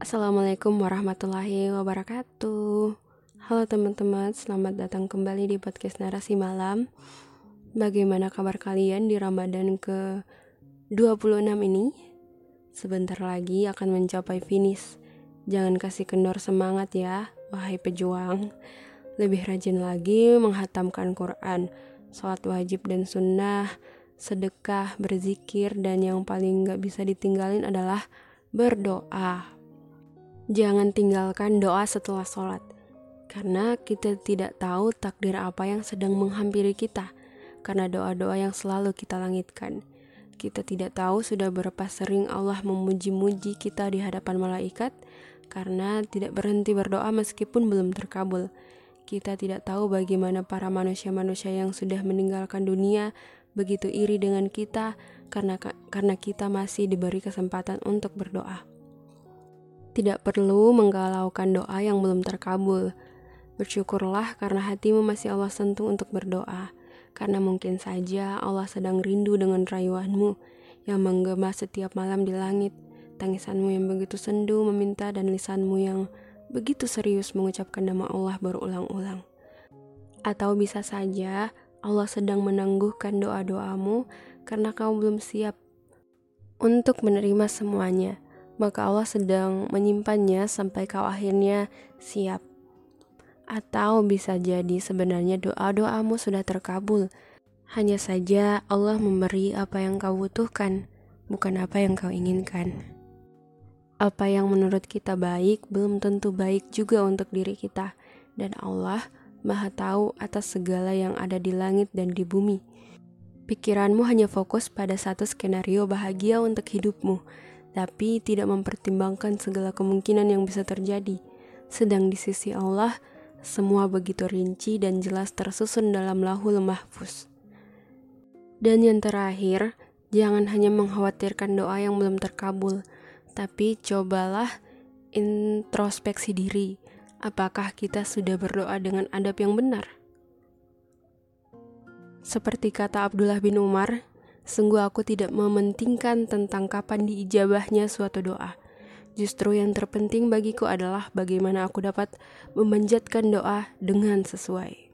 Assalamualaikum warahmatullahi wabarakatuh. Halo teman-teman, selamat datang kembali di podcast Narasi Malam. Bagaimana kabar kalian di Ramadan ke 26 ini? Sebentar lagi akan mencapai finish. Jangan kasih kendor semangat ya, wahai pejuang. Lebih rajin lagi menghatamkan Quran, sholat wajib dan sunnah, sedekah, berzikir, dan yang paling gak bisa ditinggalin adalah berdoa. Jangan tinggalkan doa setelah sholat, karena kita tidak tahu takdir apa yang sedang menghampiri kita, karena doa-doa yang selalu kita langitkan. Kita tidak tahu sudah berapa sering Allah memuji-muji kita di hadapan malaikat, karena tidak berhenti berdoa meskipun belum terkabul. Kita tidak tahu bagaimana para manusia-manusia yang sudah meninggalkan dunia begitu iri dengan kita karena karena kita masih diberi kesempatan untuk berdoa. Tidak perlu menggalaukan doa yang belum terkabul. Bersyukurlah karena hatimu masih Allah sentuh untuk berdoa. Karena mungkin saja Allah sedang rindu dengan rayuanmu yang menggema setiap malam di langit. Tangisanmu yang begitu sendu meminta dan lisanmu yang begitu serius mengucapkan nama Allah berulang-ulang. Atau bisa saja Allah sedang menangguhkan doa-doamu karena kau belum siap untuk menerima semuanya maka Allah sedang menyimpannya sampai kau akhirnya siap. Atau bisa jadi sebenarnya doa-doamu sudah terkabul. Hanya saja Allah memberi apa yang kau butuhkan, bukan apa yang kau inginkan. Apa yang menurut kita baik belum tentu baik juga untuk diri kita, dan Allah Maha Tahu atas segala yang ada di langit dan di bumi. Pikiranmu hanya fokus pada satu skenario bahagia untuk hidupmu, tapi tidak mempertimbangkan segala kemungkinan yang bisa terjadi. Sedang di sisi Allah, semua begitu rinci dan jelas tersusun dalam lahul mahfuz. Dan yang terakhir, jangan hanya mengkhawatirkan doa yang belum terkabul, tapi cobalah introspeksi diri. Apakah kita sudah berdoa dengan adab yang benar? Seperti kata Abdullah bin Umar, Sungguh aku tidak mementingkan tentang kapan diijabahnya suatu doa. Justru yang terpenting bagiku adalah bagaimana aku dapat memanjatkan doa dengan sesuai.